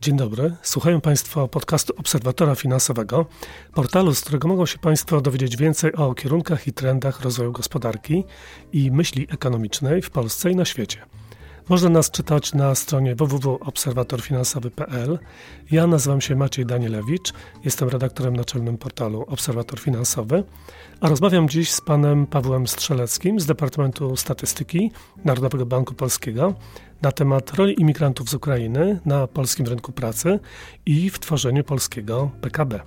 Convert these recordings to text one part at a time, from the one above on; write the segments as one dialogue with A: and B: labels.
A: Dzień dobry. Słuchają Państwo podcastu Obserwatora Finansowego, portalu, z którego mogą się Państwo dowiedzieć więcej o kierunkach i trendach rozwoju gospodarki i myśli ekonomicznej w Polsce i na świecie. Można nas czytać na stronie www.obserwatorfinansowy.pl. Ja nazywam się Maciej Danielewicz, jestem redaktorem naczelnym portalu Obserwator Finansowy, a rozmawiam dziś z panem Pawłem Strzeleckim z Departamentu Statystyki Narodowego Banku Polskiego na temat roli imigrantów z Ukrainy na polskim rynku pracy i w tworzeniu polskiego PKB.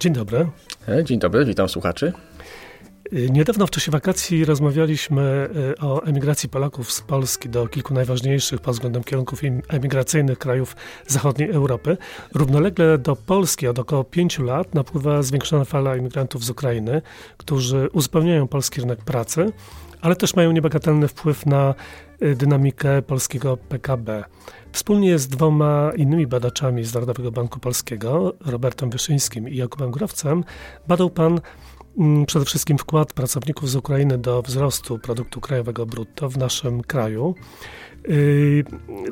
A: Dzień dobry.
B: E, dzień dobry, witam słuchaczy.
A: Y, niedawno w czasie wakacji rozmawialiśmy y, o emigracji Polaków z Polski do kilku najważniejszych pod względem kierunków emigracyjnych krajów zachodniej Europy. Równolegle do Polski od około pięciu lat napływa zwiększona fala emigrantów z Ukrainy, którzy uzupełniają polski rynek pracy, ale też mają niebagatelny wpływ na y, dynamikę polskiego PKB. Wspólnie z dwoma innymi badaczami z Narodowego Banku Polskiego, Robertem Wyszyńskim i Jakubem Growcem, badał pan Mm, przede wszystkim wkład pracowników z Ukrainy do wzrostu produktu krajowego brutto w naszym kraju. Y,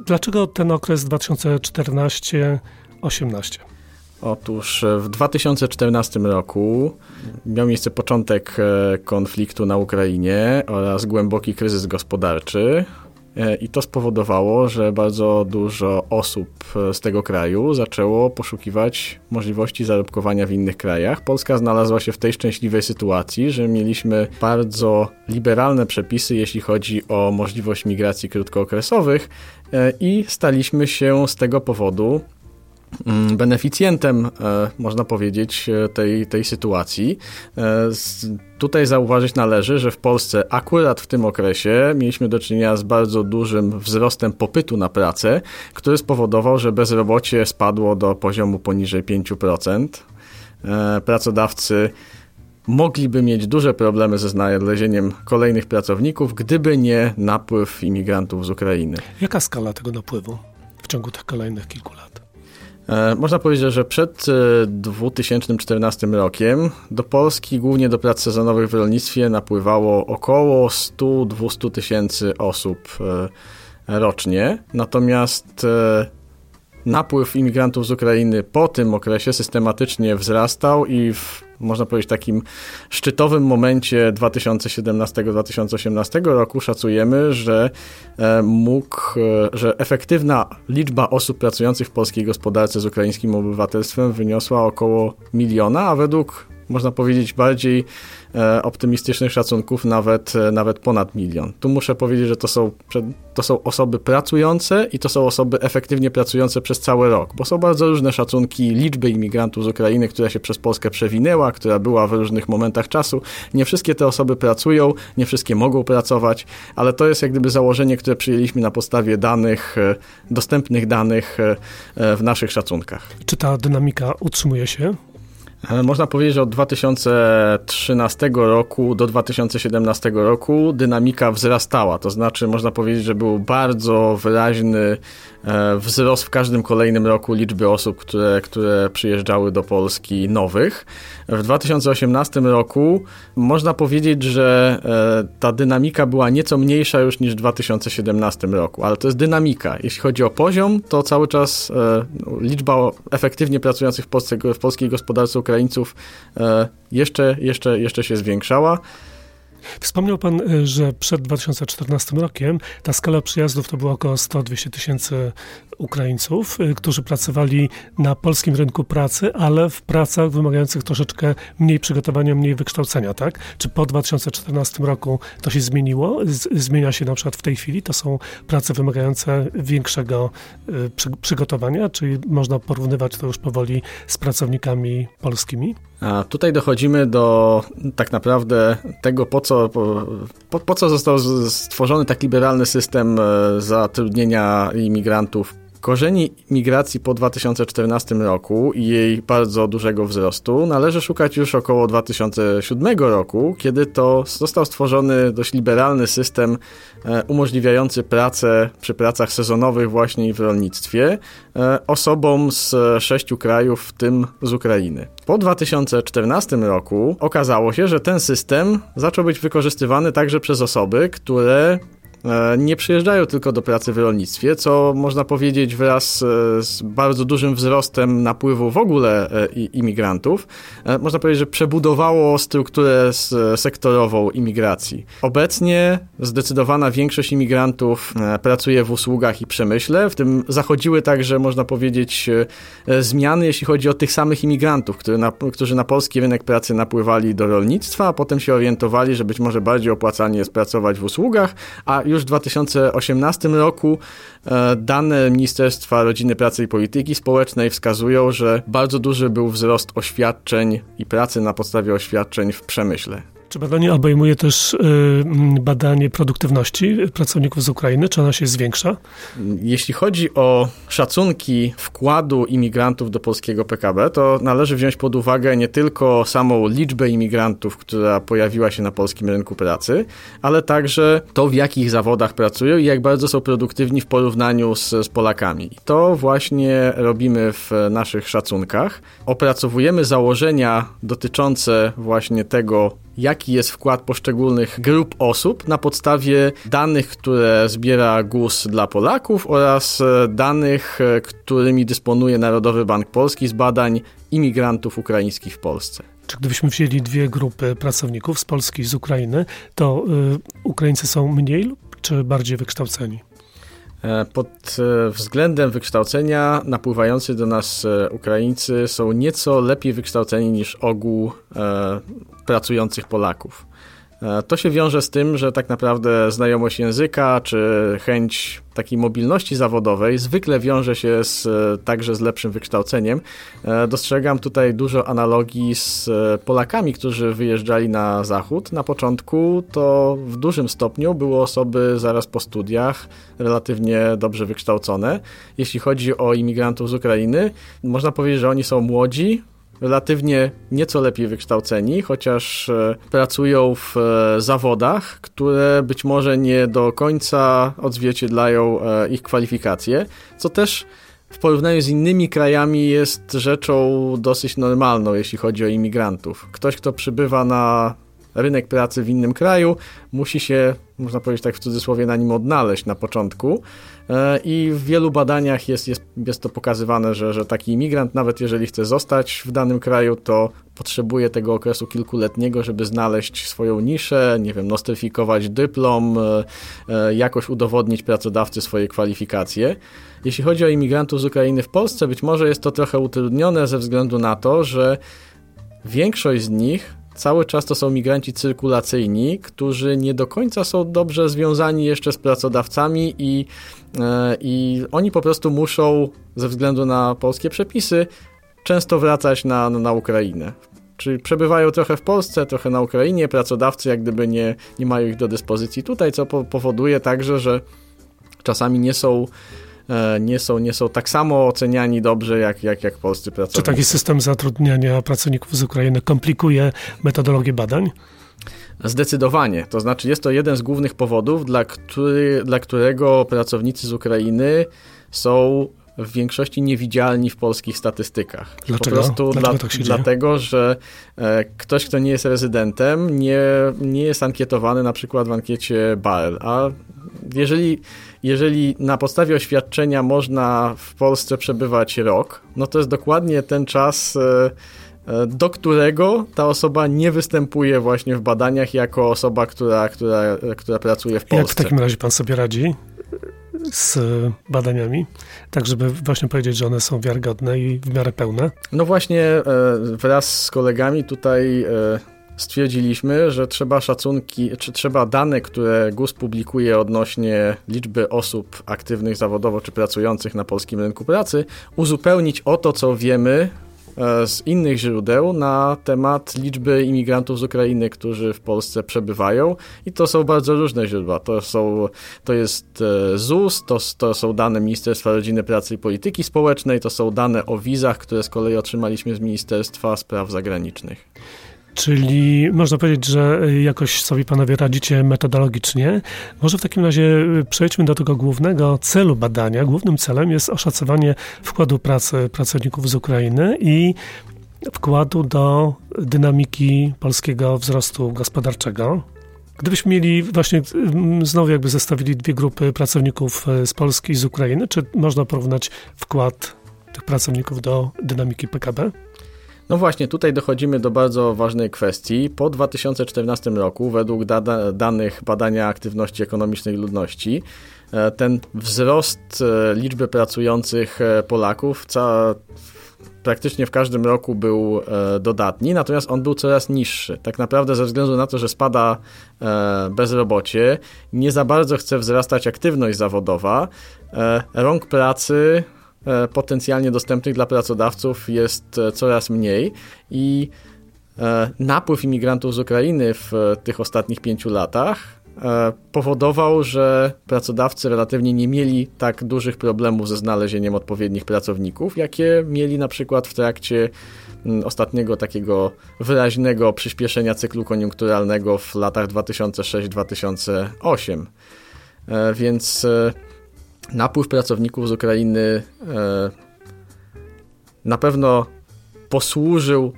A: dlaczego ten okres 2014-18?
B: Otóż w 2014 roku miał miejsce początek e, konfliktu na Ukrainie oraz głęboki kryzys gospodarczy. E, I to spowodowało, że bardzo dużo osób e, z tego kraju zaczęło poszukiwać możliwości zarobkowania w innych krajach. Polska znalazła się w tej szczęśliwej sytuacji, że mieliśmy bardzo liberalne przepisy, jeśli chodzi o możliwość migracji krótkookresowych e, i staliśmy się z tego powodu beneficjentem, e, można powiedzieć, e, tej, tej sytuacji. E, tutaj zauważyć należy, że w Polsce akurat w tym okresie mieliśmy do czynienia z bardzo dużym wzrostem popytu na pracę, który spowodował, że bezrobocie spadło do poziomu poniżej 5%. Pracodawcy mogliby mieć duże problemy ze znalezieniem kolejnych pracowników, gdyby nie napływ imigrantów z Ukrainy.
A: Jaka skala tego napływu w ciągu tych kolejnych kilku lat?
B: E, można powiedzieć, że przed 2014 e, rokiem do Polski, głównie do prac sezonowych w rolnictwie, napływało około 100-200 tysięcy osób e, rocznie. Natomiast napływ imigrantów z Ukrainy po tym okresie systematycznie wzrastał i w można powiedzieć, takim szczytowym momencie 2017-2018 roku szacujemy, że e, mógł, e, że efektywna liczba osób pracujących w polskiej gospodarce z ukraińskim obywatelstwem wyniosła około miliona, a według można powiedzieć, bardziej optymistycznych szacunków nawet, e, nawet ponad milion. Tu muszę powiedzieć, że to są, to są osoby pracujące i to są osoby efektywnie pracujące przez cały rok, bo są bardzo różne szacunki liczby imigrantów z Ukrainy, która się przez Polskę przewinęła, która była w różnych momentach czasu. Nie wszystkie te osoby pracują, nie wszystkie mogą pracować, ale to jest jak gdyby założenie, które przyjęliśmy na podstawie danych, e, dostępnych danych w naszych szacunkach.
A: Czy ta dynamika utrzymuje się?
B: Można powiedzieć, że od 2013 roku do 2017 roku dynamika wzrastała. To znaczy, można powiedzieć, że był bardzo wyraźny wzrost w każdym kolejnym roku liczby osób, które, które przyjeżdżały do Polski nowych. W 2018 roku można powiedzieć, że e, ta dynamika była nieco mniejsza już niż w 2017 roku, ale to jest dynamika. Jeśli chodzi o poziom, to cały czas e, liczba efektywnie pracujących w, Polsce, w polskiej gospodarce Ukraińców e, jeszcze, jeszcze, jeszcze się zwiększała.
A: Wspomniał Pan, y, że przed 2014 rokiem ta skala przyjazdów to było około 100-200 tysięcy Ukraińców, y, którzy pracowali na polskim rynku pracy, ale w pracach wymagających troszeczkę mniej przygotowania, mniej wykształcenia, tak? Czy po 2014 roku to się zmieniło? Zmienia się na przykład w tej chwili? To są prace wymagające większego y, przygotowania? Czy można porównywać to już powoli z pracownikami polskimi?
B: A tutaj dochodzimy do tak naprawdę tego, po co, po, po co został stworzony tak liberalny system e, zatrudnienia imigrantów Korzeni migracji po 2014 roku i jej bardzo dużego wzrostu należy szukać już około 2007 roku, kiedy to został stworzony dość liberalny system e, umożliwiający pracę przy pracach sezonowych właśnie w rolnictwie e, osobom z sześciu krajów, w tym z Ukrainy. Po 2014 roku okazało się, że ten system zaczął być wykorzystywany także przez osoby, które e, nie przyjeżdżają tylko do pracy w rolnictwie, co można powiedzieć wraz e, z bardzo dużym wzrostem napływu w ogóle imigrantów, można powiedzieć, że przebudowało strukturę sektorową imigracji. Obecnie zdecydowana większość imigrantów pracuje w usługach i przemyśle, w tym zachodziły także, można powiedzieć, zmiany, jeśli chodzi o tych samych imigrantów, na, którzy na polski rynek pracy napływali do rolnictwa, a potem się orientowali, że być może bardziej opłacalnie jest pracować w usługach, a już w 2018 roku e, dane Ministerstwa Rodziny, Pracy i Polityki Społecznej wskazują, że bardzo duży był wzrost oświadczeń i pracy na podstawie oświadczeń w przemyśle.
A: Czy badanie obejmuje też y, badanie produktywności pracowników z Ukrainy? Czy ona się zwiększa?
B: Jeśli chodzi o szacunki wkładu imigrantów do polskiego PKB, to należy wziąć pod uwagę nie tylko samą liczbę imigrantów, która pojawiła się na polskim rynku pracy, ale także to, w jakich zawodach pracują i jak bardzo są produktywni w porównaniu z, z Polakami. I to właśnie robimy w naszych szacunkach. Opracowujemy założenia dotyczące właśnie tego, jaki jest wkład poszczególnych grup osób na podstawie danych, które zbiera GUS dla Polaków oraz e, danych, e, którymi dysponuje Narodowy Bank Polski z badań imigrantów ukraińskich w Polsce.
A: Czy gdybyśmy wzięli dwie grupy pracowników z Polski i z Ukrainy, to y, Ukraińcy są mniej lub czy bardziej wykształceni?
B: E, pod e, względem wykształcenia napływający do nas e, Ukraińcy są nieco lepiej wykształceni niż ogół pracujących Polaków. E, to się wiąże z tym, że tak naprawdę znajomość języka czy chęć takiej mobilności zawodowej zwykle wiąże się z, także z lepszym wykształceniem. E, dostrzegam tutaj dużo analogii z Polakami, którzy wyjeżdżali na zachód. Na początku to w dużym stopniu były osoby zaraz po studiach, relatywnie dobrze wykształcone. Jeśli chodzi o imigrantów z Ukrainy, można powiedzieć, że oni są młodzi, relatywnie nieco lepiej wykształceni, chociaż e, pracują w e, zawodach, które być może nie do końca odzwierciedlają e, ich kwalifikacje, co też w porównaniu z innymi krajami jest rzeczą dosyć normalną, jeśli chodzi o imigrantów. Ktoś, kto przybywa na rynek pracy w innym kraju, musi się, można powiedzieć tak w cudzysłowie, na nim odnaleźć na początku. E, I w wielu badaniach jest, jest, jest to pokazywane, że, że taki imigrant, nawet jeżeli chce zostać w danym kraju, to potrzebuje tego okresu kilkuletniego, żeby znaleźć swoją niszę, nie wiem, nostryfikować dyplom, e, e, jakoś udowodnić pracodawcy swoje kwalifikacje. Jeśli chodzi o imigrantów z Ukrainy w Polsce, być może jest to trochę utrudnione ze względu na to, że większość z nich cały czas to są migranci cyrkulacyjni, którzy nie do końca są dobrze związani jeszcze z pracodawcami i, e, i oni po prostu muszą, ze względu na polskie przepisy, często wracać na, na Ukrainę. Czyli przebywają trochę w Polsce, trochę na Ukrainie, pracodawcy jak gdyby nie, nie mają ich do dyspozycji tutaj, co po, powoduje także, że czasami nie są nie są, nie są tak samo oceniani dobrze jak, jak, jak polscy pracownicy.
A: Czy taki system zatrudniania pracowników z Ukrainy komplikuje metodologię badań?
B: Zdecydowanie. To znaczy, jest to jeden z głównych powodów, dla, który, dla którego pracownicy z Ukrainy są w większości niewidzialni w polskich statystykach.
A: Dlaczego?
B: Po prostu
A: Dlaczego tak się
B: dlatego, że e, ktoś, kto nie jest rezydentem, nie, nie jest ankietowany na przykład w ankiecie BAEL, a jeżeli, jeżeli na podstawie oświadczenia można w Polsce przebywać rok, no to jest dokładnie ten czas, e, e, do którego ta osoba nie występuje właśnie w badaniach jako osoba, która, która, która pracuje w Polsce.
A: Jak w takim razie pan sobie radzi z badaniami, tak żeby właśnie powiedzieć, że one są wiarygodne i w miarę pełne?
B: No właśnie e, wraz z kolegami tutaj stwierdziliśmy, że trzeba szacunki, czy trzeba dane, które GUS publikuje odnośnie liczby osób aktywnych zawodowo czy pracujących na polskim rynku pracy, uzupełnić o to, co wiemy e, z innych źródeł na temat liczby imigrantów z Ukrainy, którzy w Polsce przebywają i to są bardzo różne źródła. To, są, to jest e, ZUS, to, to są dane Ministerstwa Rodziny, Pracy i Polityki Społecznej, to są dane o wizach, które z kolei otrzymaliśmy z Ministerstwa Spraw Zagranicznych.
A: Czyli można powiedzieć, że jakoś sobie panowie radzicie metodologicznie. Może w takim razie przejdźmy do tego głównego celu badania. Głównym celem jest oszacowanie wkładu pracy pracowników z Ukrainy i wkładu do dynamiki polskiego wzrostu gospodarczego. Gdybyśmy mieli właśnie mm, znowu jakby zestawili dwie grupy pracowników e, z Polski i z Ukrainy, czy można porównać wkład tych pracowników do dynamiki PKB?
B: No właśnie, tutaj dochodzimy do bardzo ważnej kwestii. Po 2014 roku, według da danych badania aktywności ekonomicznej ludności, e, ten wzrost e, liczby pracujących Polaków ca praktycznie w każdym roku był e, dodatni, natomiast on był coraz niższy. Tak naprawdę ze względu na to, że spada e, bezrobocie, nie za bardzo chce wzrastać aktywność zawodowa, e, rąk pracy potencjalnie dostępnych dla pracodawców jest coraz mniej i napływ imigrantów z Ukrainy w tych ostatnich pięciu latach E, powodował, że pracodawcy relatywnie nie mieli tak dużych problemów ze znalezieniem odpowiednich pracowników, jakie mieli na przykład w trakcie ostatniego takiego wyraźnego przyspieszenia cyklu koniunkturalnego w latach 2006-2008. E, więc e, napływ pracowników z Ukrainy na pewno posłużył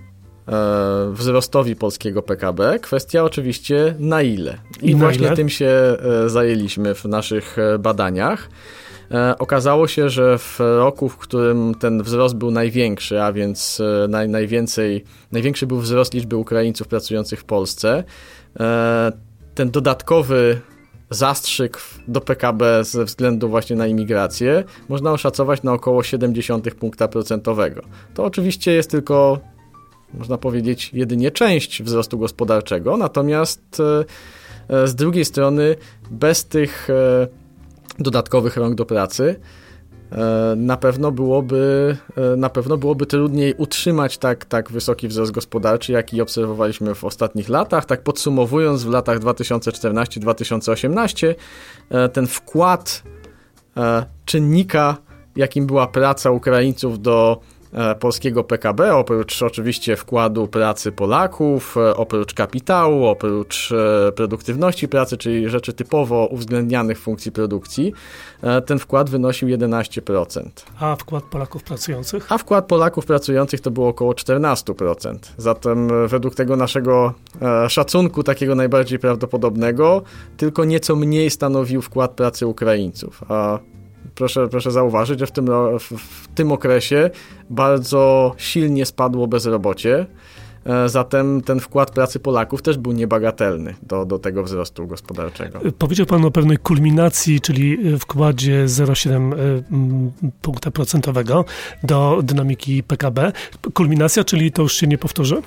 B: E, wzrostowi polskiego PKB. Kwestia oczywiście na ile. I, I właśnie ile? tym się e, zajęliśmy w naszych e, badaniach. Okazało się, że w roku, w którym ten wzrost był największy, a więc naj, najwięcej, największy był wzrost liczby Ukraińców pracujących w Polsce, ten dodatkowy zastrzyk do PKB ze względu właśnie na imigrację można oszacować na około 0,7 punkta procentowego. To oczywiście jest tylko można powiedzieć, jedynie część wzrostu gospodarczego, natomiast e, e, z drugiej strony bez tych e, dodatkowych rąk do pracy na pewno byłoby, na pewno byłoby trudniej utrzymać tak, tak wysoki wzrost gospodarczy, jaki obserwowaliśmy w ostatnich latach. Tak podsumowując, w latach 2014-2018 ten wkład czynnika, jakim była praca Ukraińców do E, polskiego PKB, oprócz oczywiście wkładu pracy Polaków, e, oprócz kapitału, oprócz e, produktywności pracy, czyli rzeczy typowo uwzględnianych w funkcji produkcji, ten wkład wynosił 11%.
A: A wkład Polaków pracujących?
B: A wkład Polaków pracujących to było około 14%. Zatem według tego naszego szacunku, takiego najbardziej prawdopodobnego, tylko nieco mniej stanowił wkład pracy Ukraińców. A proszę, proszę zauważyć, że w tym, w, tym okresie bardzo silnie spadło bezrobocie. E, zatem ten wkład pracy Polaków też był niebagatelny do, do tego wzrostu gospodarczego.
A: Powiedział Pan o pewnej kulminacji, czyli wkładzie 0,7 e, punkta procentowego do dynamiki PKB. Kulminacja, czyli to już się nie powtórzy?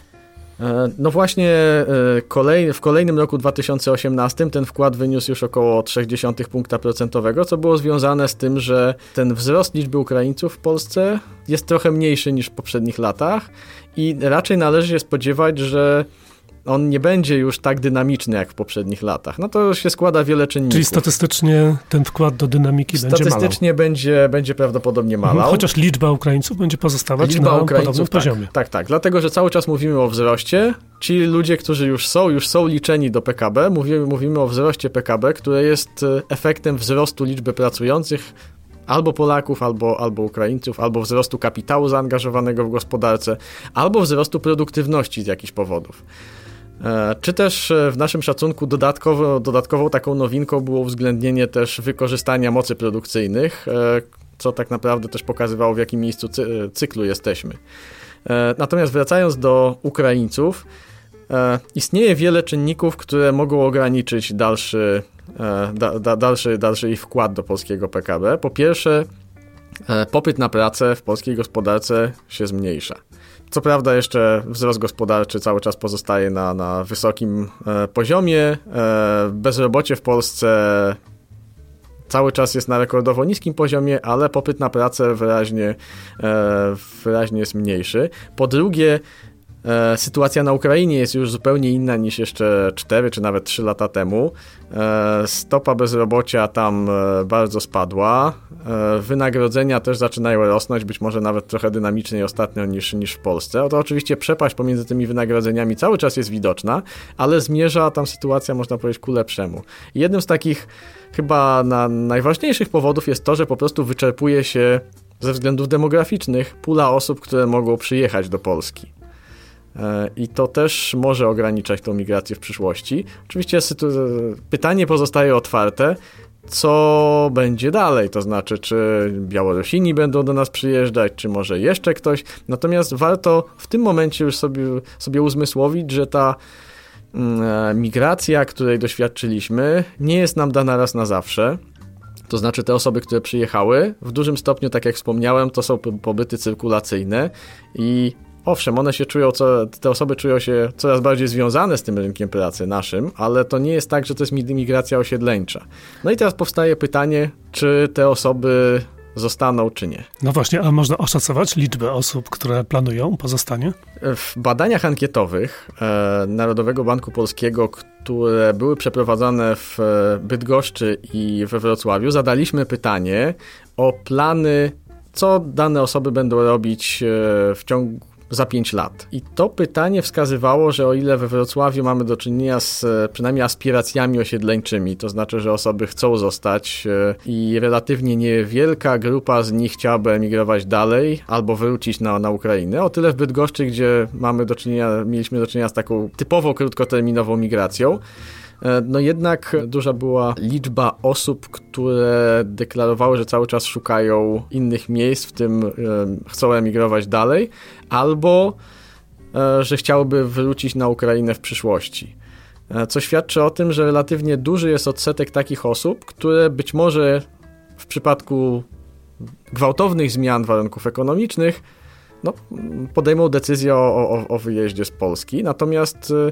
B: E, no właśnie e, w kolejnym roku 2018 ten wkład wyniósł już około 0,3 punkta procentowego, co było związane z tym, że ten wzrost liczby Ukraińców w Polsce jest trochę mniejszy niż w poprzednich latach i raczej należy się spodziewać, że on nie będzie już tak dynamiczny jak w poprzednich latach. No to się składa wiele czynników.
A: Czyli statystycznie ten wkład do dynamiki będzie malał.
B: Statystycznie będzie, będzie prawdopodobnie mhm. malał.
A: Chociaż liczba Ukraińców będzie pozostawać liczba na Ukraińców, podobnym
B: tak,
A: poziomie.
B: Tak, tak. Dlatego, że cały czas mówimy o wzroście. Ci ludzie, którzy już są, już są liczeni do PKB. Mówimy, mówimy o wzroście PKB, które jest e, efektem wzrostu liczby pracujących albo Polaków, albo, albo Ukraińców, albo wzrostu kapitału zaangażowanego w gospodarce, albo wzrostu produktywności z jakichś powodów. E, czy też e, w naszym szacunku dodatkowo, dodatkową taką nowinką było uwzględnienie też wykorzystania mocy produkcyjnych, e, co tak naprawdę też pokazywało w jakim miejscu cyklu jesteśmy. Natomiast wracając do Ukraińców, istnieje wiele czynników, które mogą ograniczyć dalszy, da, da, dalszy, dalszy ich wkład do polskiego PKB. Po pierwsze, popyt na pracę w polskiej gospodarce się zmniejsza. Co prawda jeszcze wzrost gospodarczy cały czas pozostaje na, na wysokim e, poziomie. E, bezrobocie w Polsce cały czas jest na rekordowo niskim poziomie, ale popyt na pracę wyraźnie, e, wyraźnie jest mniejszy. Po drugie, sytuacja na Ukrainie jest już zupełnie inna niż jeszcze 4 czy nawet 3 lata temu. E, stopa bezrobocia tam e, bardzo spadła. Wynagrodzenia też zaczynają rosnąć, być może nawet trochę dynamiczniej ostatnio niż, niż w Polsce. Oto oczywiście przepaść pomiędzy tymi wynagrodzeniami cały czas jest widoczna, ale zmierza tam sytuacja, można powiedzieć, ku lepszemu. jednym z takich chyba na najważniejszych powodów jest to, że po prostu wyczerpuje się ze względów demograficznych pula osób, które mogą przyjechać do Polski. I to też może ograniczać tą migrację w przyszłości. Oczywiście pytanie pozostaje otwarte, co będzie dalej, to znaczy, czy Białorusini będą do nas przyjeżdżać, czy może jeszcze ktoś. Natomiast warto w tym momencie już sobie, sobie uzmysłowić, że ta mm, e, migracja, której doświadczyliśmy, nie jest nam dana raz na zawsze. To znaczy te osoby, które przyjechały, w dużym stopniu, tak jak wspomniałem, to są pobyty cyrkulacyjne i Owszem, one się czują, co, te osoby czują się coraz bardziej związane z tym rynkiem pracy naszym, ale to nie jest tak, że to jest migracja osiedleńcza. No i teraz powstaje pytanie, czy te osoby zostaną, czy nie.
A: No właśnie, a można oszacować liczbę osób, które planują pozostanie?
B: W badaniach ankietowych e, Narodowego Banku Polskiego, które były przeprowadzane w Bydgoszczy i we Wrocławiu, zadaliśmy pytanie o plany co dane osoby będą robić e, w ciągu za 5 lat. I to pytanie wskazywało, że o ile we Wrocławiu mamy do czynienia z e, przynajmniej aspiracjami osiedleńczymi, to znaczy, że osoby chcą zostać e, i relatywnie niewielka grupa z nich chciałaby emigrować dalej albo wrócić na, na Ukrainę, o tyle w Bydgoszczy, gdzie mamy do czynienia, mieliśmy do czynienia z taką typowo krótkoterminową migracją, no jednak duża była liczba osób, które deklarowały, że cały czas szukają innych miejsc, w tym e, chcą emigrować dalej, albo e, że chciałyby wrócić na Ukrainę w przyszłości. Co świadczy o tym, że relatywnie duży jest odsetek takich osób, które być może w przypadku gwałtownych zmian warunków ekonomicznych no, podejmą decyzję o, o, o wyjeździe z Polski. Natomiast E,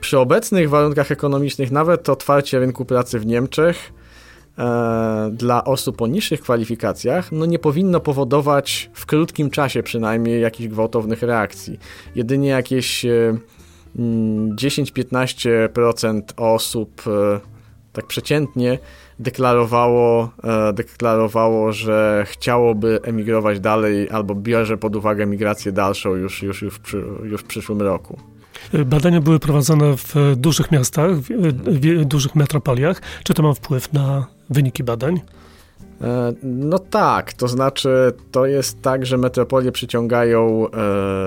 B: przy obecnych warunkach ekonomicznych nawet otwarcie rynku pracy w Niemczech e, dla osób o niższych kwalifikacjach no nie powinno powodować w krótkim czasie przynajmniej jakichś gwałtownych reakcji. Jedynie jakieś 10-15% e, osób tak przeciętnie deklarowało, deklarowało, że chciałoby emigrować dalej albo bierze pod uwagę migrację dalszą już, już, już, już w przyszłym roku.
A: Badania były prowadzone w dużych miastach, w dużych metropoliach. Czy to ma wpływ na wyniki badań?
B: E, no tak, to znaczy to jest tak, że metropolie przyciągają,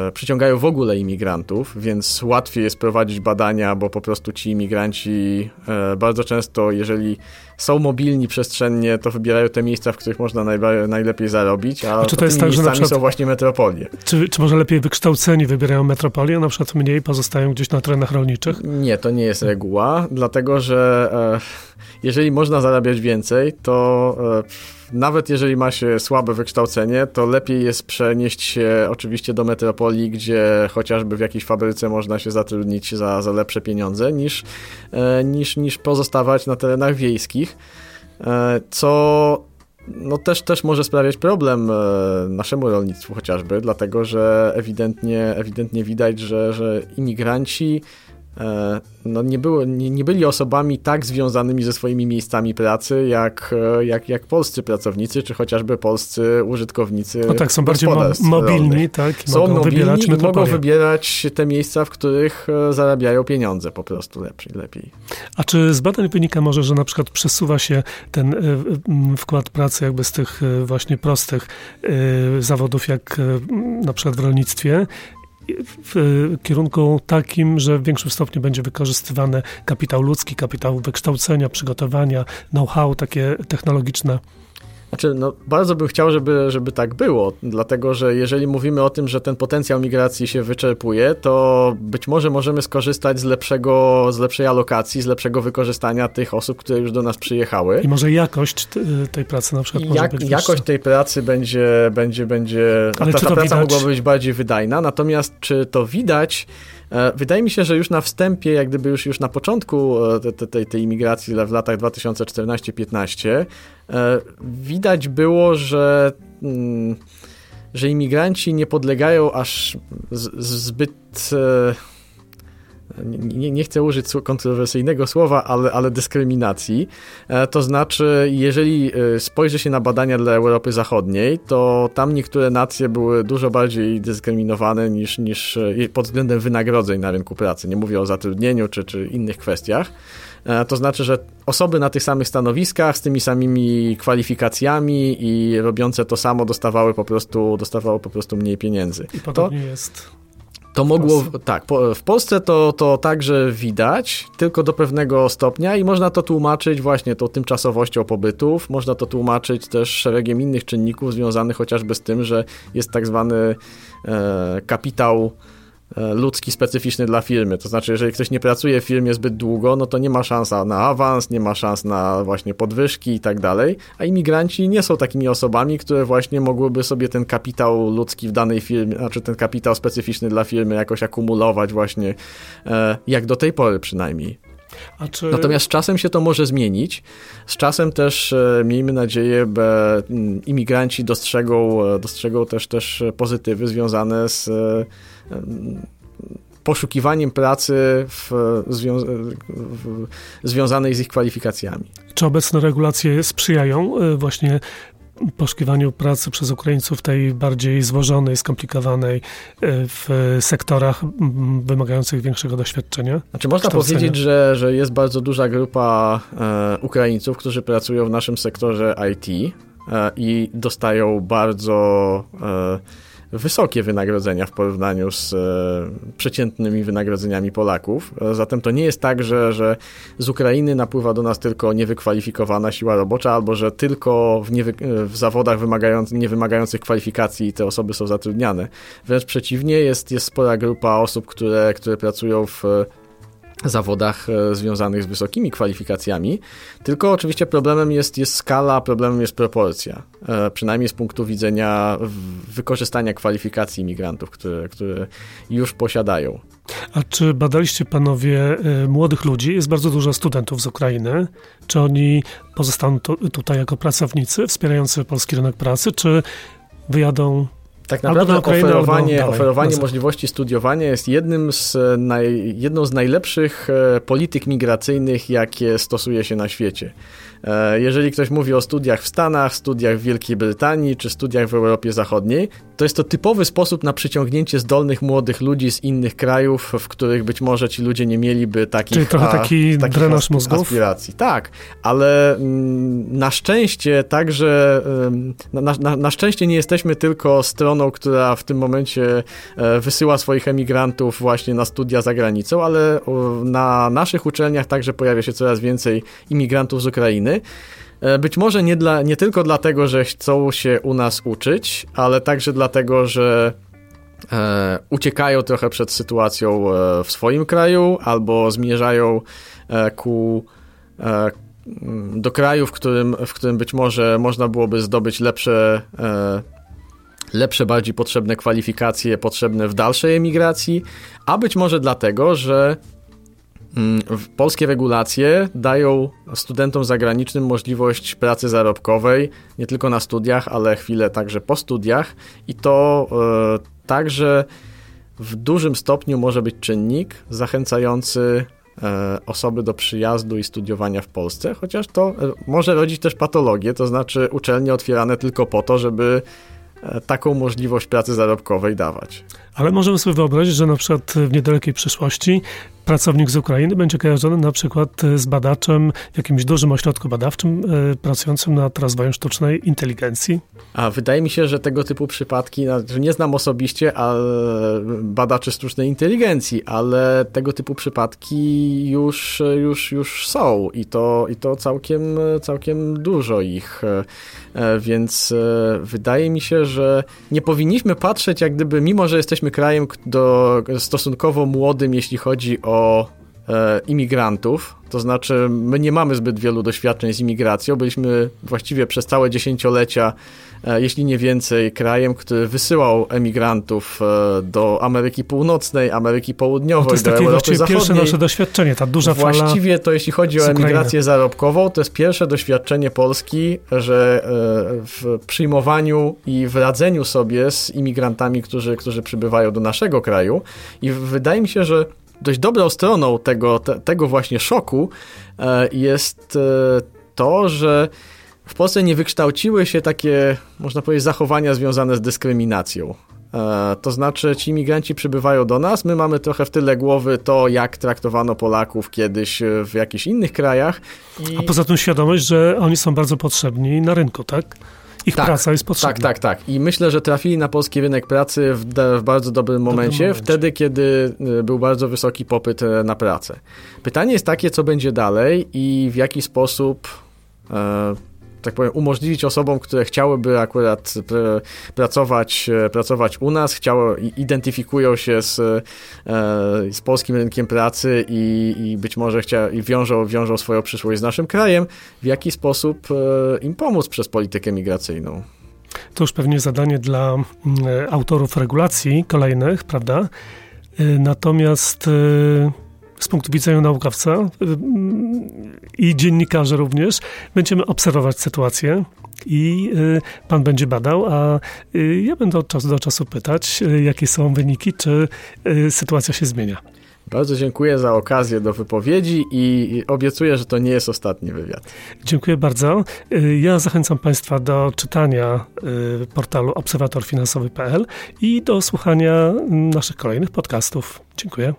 B: e, przyciągają w ogóle imigrantów, więc łatwiej jest prowadzić badania, bo po prostu ci imigranci e, bardzo często, jeżeli są mobilni przestrzennie, to wybierają te miejsca, w których można najlepiej zarobić, a, czy to jest tak, że na przykład, są właśnie metropolie.
A: Czy, czy może lepiej wykształceni wybierają metropolię, na przykład mniej pozostają gdzieś na terenach rolniczych?
B: Nie, to nie jest reguła, dlatego że e, jeżeli można zarabiać więcej, to e, nawet jeżeli ma się słabe wykształcenie, to lepiej jest przenieść się oczywiście do metropolii, gdzie chociażby w jakiejś fabryce można się zatrudnić za, za lepsze pieniądze, niż, e, niż, niż pozostawać na terenach wiejskich, e, co no też, też może sprawiać problem e, naszemu rolnictwu chociażby, dlatego że ewidentnie, ewidentnie widać, że, że imigranci no nie, było, nie, nie, byli osobami tak związanymi ze swoimi miejscami pracy, jak, e, jak, jak polscy pracownicy, czy chociażby polscy użytkownicy.
A: No tak, są bardziej mo mobilni, tak?
B: Są mogą mobilni wybierać i mogą wybierać te miejsca, w których e, zarabiają pieniądze po prostu lepiej. lepiej.
A: A czy z badań wynika może, że na przykład przesuwa się ten wkład pracy jakby z tych właśnie prostych zawodów, jak na przykład w rolnictwie w kierunku takim, że w większym stopniu będzie wykorzystywany kapitał ludzki, kapitał wykształcenia, przygotowania, know-how takie technologiczne.
B: Znaczy, no, bardzo bym chciał, żeby, żeby tak było, dlatego że jeżeli mówimy o tym, że ten potencjał migracji się wyczerpuje, to być może możemy skorzystać z, lepszego, z lepszej alokacji, z lepszego wykorzystania tych osób, które już do nas przyjechały.
A: I może jakość tej pracy na przykład może Jak, być
B: Jakość wyższa. tej pracy będzie, będzie, będzie
A: Ale ta, ta praca
B: widać? mogłaby być bardziej wydajna, natomiast czy to widać, wydaje mi się, że już na wstępie, jak gdyby już, już na początku e, tej, tej imigracji w latach 2014-15 e, widać było, że mm, że imigranci nie podlegają aż zbyt nie, nie chcę użyć kontrowersyjnego słowa, ale, ale dyskryminacji. E, to znaczy, jeżeli e, spojrzy się na badania dla Europy Zachodniej, to tam niektóre nacje były dużo bardziej dyskryminowane niż, niż e, pod względem wynagrodzeń na rynku pracy. Nie mówię o zatrudnieniu czy, czy innych kwestiach. To znaczy, że osoby na tych samych stanowiskach, z tymi samymi kwalifikacjami i robiące to samo dostawały po prostu, po prostu mniej pieniędzy.
A: I podobnie to, jest
B: To mogło, tak, po, w Polsce to, to także widać, tylko do pewnego stopnia i można to tłumaczyć właśnie tą tymczasowością pobytów, można to tłumaczyć też szeregiem innych czynników związanych chociażby z tym, że jest tak zwany e, kapitał ludzki specyficzny dla firmy. To znaczy, jeżeli ktoś nie pracuje w firmie zbyt długo, no to nie ma szansa na awans, nie ma szans na właśnie podwyżki i tak dalej, a imigranci nie są takimi osobami, które właśnie mogłyby sobie ten kapitał ludzki w danej firmie, znaczy ten kapitał specyficzny dla firmy jakoś akumulować właśnie, e, jak do tej pory przynajmniej. Czy... Natomiast z czasem się to może zmienić. Z czasem też e, miejmy nadzieję, że imigranci dostrzegą, dostrzegą też, też pozytywy związane z poszukiwaniem pracy w, zwią w, związanej z ich kwalifikacjami.
A: Czy obecne regulacje sprzyjają e, właśnie poszukiwaniu pracy przez Ukraińców tej bardziej złożonej, skomplikowanej e, w sektorach wymagających większego doświadczenia?
B: Znaczy można powiedzieć, że, że jest bardzo duża grupa e, Ukraińców, którzy pracują w naszym sektorze IT e, i dostają bardzo e, wysokie wynagrodzenia w porównaniu z e, przeciętnymi wynagrodzeniami Polaków. E, zatem to nie jest tak, że, że z Ukrainy napływa do nas tylko niewykwalifikowana siła robocza, albo że tylko w, niewy, e, w zawodach wymagających, niewymagających kwalifikacji te osoby są zatrudniane. Wręcz przeciwnie, jest, jest spora grupa osób, które, które pracują w zawodach e, związanych z wysokimi kwalifikacjami, tylko oczywiście problemem jest, jest skala, problemem jest proporcja, e, przynajmniej z punktu widzenia wykorzystania kwalifikacji imigrantów, które, które już posiadają.
A: A czy badaliście panowie e, młodych ludzi? Jest bardzo dużo studentów z Ukrainy. Czy oni pozostaną tutaj jako pracownicy wspierający polski rynek pracy, czy wyjadą
B: tak naprawdę oferowanie, oferowanie możliwości studiowania jest jednym z naj, jedną z najlepszych e, polityk migracyjnych, jakie stosuje się na świecie. E, jeżeli ktoś mówi o studiach w Stanach, studiach w Wielkiej Brytanii czy studiach w Europie Zachodniej, to jest to typowy sposób na przyciągnięcie zdolnych młodych ludzi z innych krajów, w których być może ci ludzie nie mieliby takich,
A: Czyli trochę taki a, takich drenaż mózgów?
B: aspiracji. Tak, ale mm, na szczęście także, na, na, na szczęście nie jesteśmy tylko stroną, która w tym momencie e, wysyła swoich emigrantów właśnie na studia za granicą, ale na naszych uczelniach także pojawia się coraz więcej imigrantów z Ukrainy. E, być może nie, dla, nie tylko dlatego, że chcą się u nas uczyć, ale także dlatego, że e, uciekają trochę przed sytuacją e, w swoim kraju albo zmierzają e, ku do kraju, w którym, w którym być może można byłoby zdobyć lepsze, lepsze, bardziej potrzebne kwalifikacje potrzebne w dalszej emigracji, a być może dlatego, że polskie regulacje dają studentom zagranicznym możliwość pracy zarobkowej, nie tylko na studiach, ale chwilę także po studiach i to e, także w dużym stopniu może być czynnik zachęcający e, osoby do przyjazdu i studiowania w Polsce, chociaż to e, może rodzić też patologię, to znaczy uczelnie otwierane tylko po to, żeby taką możliwość pracy zarobkowej dawać.
A: Ale możemy sobie wyobrazić, że na przykład w niedalekiej przyszłości pracownik z Ukrainy będzie kojarzony na przykład e, z badaczem w jakimś dużym ośrodku badawczym e, pracującym nad rozwojem sztucznej inteligencji?
B: A wydaje mi się, że tego typu przypadki, nie znam osobiście badaczy sztucznej inteligencji, ale tego typu przypadki już, już, już są i to, i to całkiem, całkiem dużo ich. E, więc wydaje mi się, że nie powinniśmy patrzeć, jak gdyby, mimo że jesteśmy krajem do, stosunkowo młodym, jeśli chodzi o imigrantów, to znaczy my nie mamy zbyt wielu doświadczeń z imigracją, byliśmy właściwie przez całe dziesięciolecia, e, jeśli nie więcej, krajem, który wysyłał emigrantów e, do Ameryki Północnej, Ameryki Południowej, no to jest do takie Europy Zachodniej.
A: pierwsze nasze doświadczenie, ta duża
B: fala Właściwie to jeśli chodzi o emigrację zarobkową, to jest pierwsze doświadczenie Polski, że e, w przyjmowaniu i w radzeniu sobie z imigrantami, którzy, którzy przybywają do naszego kraju. I wydaje mi się, że dość dobrą stroną tego, te, tego właśnie szoku e, jest e, to, że w Polsce nie wykształciły się takie, można powiedzieć, zachowania związane z dyskryminacją. E, to znaczy, ci imigranci przybywają do nas, my mamy trochę w tyle głowy to, jak traktowano Polaków kiedyś w jakichś innych krajach.
A: I... A poza tym świadomość, że oni są bardzo potrzebni na rynku, tak? Ich tak, praca jest potrzebna.
B: Tak, tak, tak. I myślę, że trafili na polski rynek pracy w, w bardzo dobrym momencie, momencie, wtedy, kiedy y, był bardzo wysoki popyt e, na pracę. Pytanie jest takie, co będzie dalej i w jaki sposób e, tak powiem, umożliwić osobom, które chciałyby akurat pracować, e, pracować u nas, chciały, identyfikują się z, e, z polskim rynkiem pracy i, i być może chcia, i wiążą, wiążą swoją przyszłość z naszym krajem, w jaki sposób e, im pomóc przez politykę migracyjną.
A: To już pewnie zadanie dla mm, autorów regulacji kolejnych, prawda? Natomiast z punktu widzenia naukowca y, i dziennikarza również, będziemy obserwować sytuację i y, pan będzie badał, a y, ja będę od czasu do czasu pytać, jakie są wyniki, czy sytuacja się zmienia.
B: Bardzo dziękuję za okazję do wypowiedzi i obiecuję, że to nie jest ostatni wywiad.
A: Dziękuję bardzo. Ja zachęcam Państwa do czytania portalu obserwatorfinansowy.pl i do słuchania naszych kolejnych podcastów. Dziękuję.